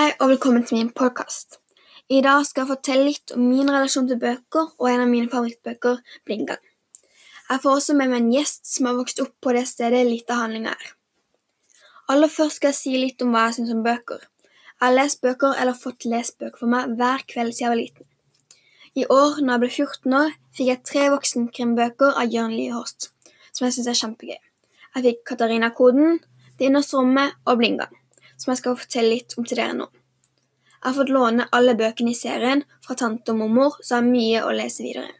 velkommen til min podkast. I dag skal jeg fortelle litt om min relasjon til bøker og en av mine favorittbøker, Blindgang. Jeg får også med meg en gjest som har vokst opp på det stedet litt av handlinga er. Aller først skal jeg si litt om hva jeg syns om bøker. Jeg har lest bøker eller fått lest bøker for meg hver kveld siden jeg var liten. I år, når jeg ble 14 år, fikk jeg tre voksenkrimbøker av Jørn Lie Horst, som jeg syns er kjempegøy. Jeg fikk Katarina-koden, Det innerste rommet og Blindgang, som jeg skal fortelle litt om til dere nå. Jeg har fått låne alle bøkene i serien fra tante og mormor, så jeg har mye å lese videre.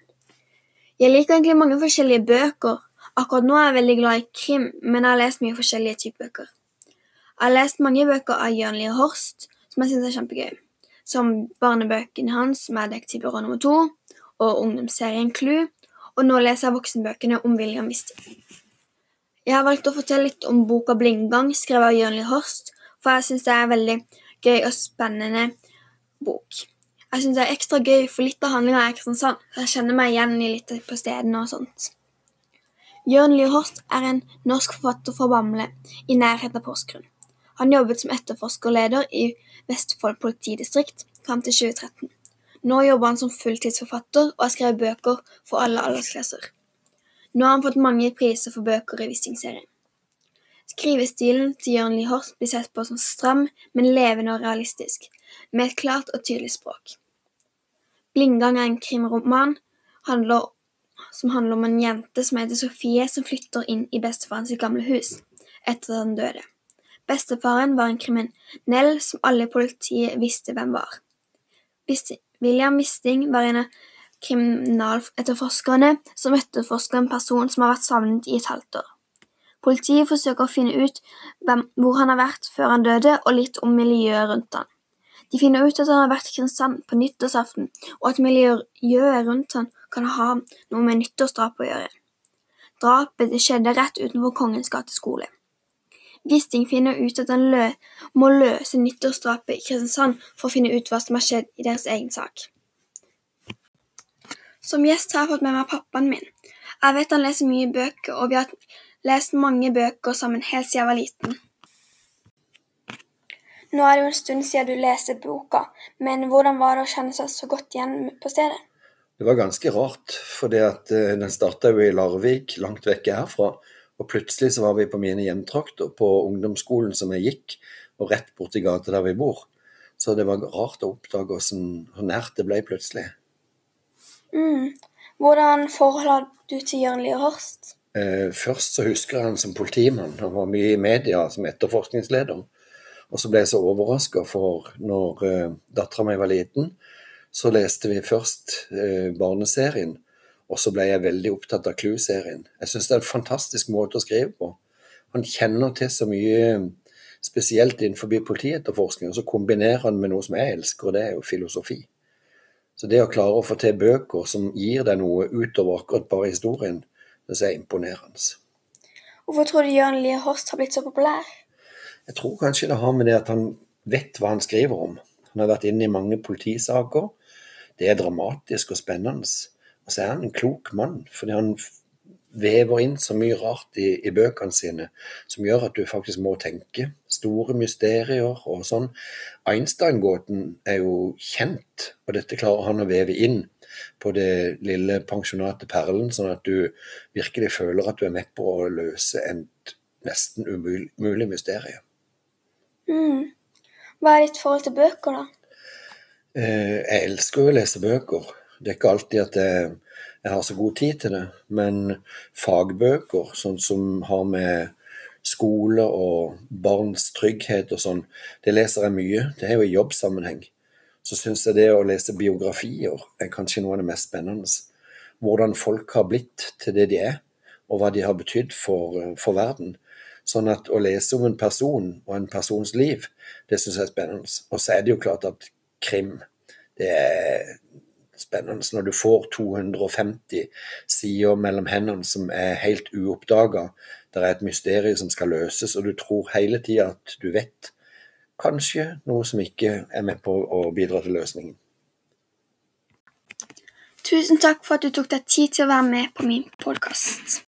Jeg liker egentlig mange forskjellige bøker. Akkurat nå er jeg veldig glad i krim, men jeg har lest mye forskjellige typer bøker. Jeg har lest mange bøker av Jørn Lie Horst, som jeg syns er kjempegøy, som barnebøkene hans med Detektivbyrå nummer to og ungdomsserien Clue, og nå leser jeg voksenbøkene om William Wisting. Jeg har valgt å fortelle litt om boka Blindgang, skrevet av Jørn Lie Horst, for jeg syns det er en veldig gøy og spennende bok. Jeg syns det er ekstra gøy, for litt av handlinga er Kristiansand, så jeg kjenner meg igjen i litt på stedene og sånt. Jørn Lier er en norsk forfatter fra Bamble, i nærheten av Porsgrunn. Han jobbet som etterforskerleder i Vestfold politidistrikt fram til 2013. Nå jobber han som fulltidsforfatter og har skrevet bøker for alle aldersklasser. Nå har han fått mange priser for bøker i Wisting-serien. Skrivestilen til Jørn Lie Horst blir sett på som stram, men levende og realistisk, med et klart og tydelig språk. Blindgang er en krimroman handler, som handler om en jente som heter Sofie, som flytter inn i bestefaren sitt gamle hus etter at han døde. Bestefaren var en kriminell som alle i politiet visste hvem var. William Wisting var en av kriminaletterforskerne som etterforsker en person som har vært savnet i et halvt år. Politiet forsøker å finne ut hvor han har vært før han døde, og litt om miljøet rundt han. De finner ut at han har vært i Kristiansand på nyttårsaften, og at miljøet rundt han kan ha noe med nyttårsdrapet å gjøre. Drapet skjedde rett utenfor Kongens gate skole. Wisting finner ut at han lø må løse nyttårsdrapet i Kristiansand for å finne ut hva som har skjedd i deres egen sak. Som gjest har jeg fått med meg pappaen min. Jeg vet han leser mye bøker, og vi har lest mange bøker sammen helt siden jeg var liten. Nå er det jo en stund siden du leste boka, men hvordan var det å kjenne seg så godt igjen på stedet? Det var ganske rart, for uh, den starta jo i Larvik, langt vekke herfra. Og plutselig så var vi på mine hjemtrakter, på ungdomsskolen som jeg gikk, og rett borti gata der vi bor. Så det var rart å oppdage hvor nært det ble plutselig. Mm. Hvordan forhold har du til Jørn Lier Horst? Eh, først så husker jeg han som politimann. Han var mye i media som etterforskningsleder. Og så ble jeg så overraska, for når eh, dattera mi var liten, så leste vi først eh, barneserien, og så ble jeg veldig opptatt av Clue-serien. Jeg syns det er en fantastisk måte å skrive på. Han kjenner til så mye spesielt innenfor politietterforskning, og så kombinerer han med noe som jeg elsker, og det er jo filosofi. Så det å klare å få til bøker som gir deg noe utover akkurat bare historien, det er imponerende. Hvorfor tror du Jørn Lie Horst har blitt så populær? Jeg tror kanskje det har med det at han vet hva han skriver om. Han har vært inne i mange politisaker. Det er dramatisk og spennende. Og så er han en klok mann, fordi han vever inn så mye rart i, i, bøkene sine som gjør at du faktisk må tenke. Store mysterier og sånn. Einstein-gåten er jo kjent, og dette klarer han å veve inn på det lille pensjonatet Perlen, sånn at du virkelig føler at du er med på å løse et nesten umulig mysterium. Mm. Hva er ditt forhold til bøker, da? Eh, jeg elsker jo å lese bøker. Det er ikke alltid at jeg jeg har så god tid til det. Men fagbøker, sånn som har med skole og barns trygghet og sånn, det leser jeg mye. Det er jo i jobbsammenheng. Så syns jeg det å lese biografier er kanskje noe av det mest spennende. Hvordan folk har blitt til det de er, og hva de har betydd for, for verden. Sånn at å lese om en person og en persons liv, det syns jeg er spennende. Og så er det jo klart at krim, det er spennende når du får 250 sider mellom hendene som er helt uoppdaga. Det er et mysterium som skal løses, og du tror hele tida at du vet kanskje noe som ikke er med på å bidra til løsningen. Tusen takk for at du tok deg tid til å være med på min podkast.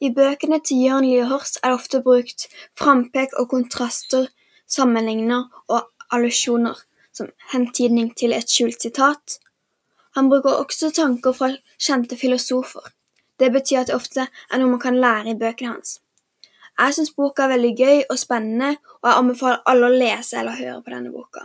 I bøkene til Jørn Lierhorst er det ofte brukt frampek og kontraster, sammenligner og allusjoner, som hentydning til et skjult sitat. Han bruker også tanker fra kjente filosofer. Det betyr at det ofte er noe man kan lære i bøkene hans. Jeg syns boka er veldig gøy og spennende, og jeg anbefaler alle å lese eller høre på denne boka.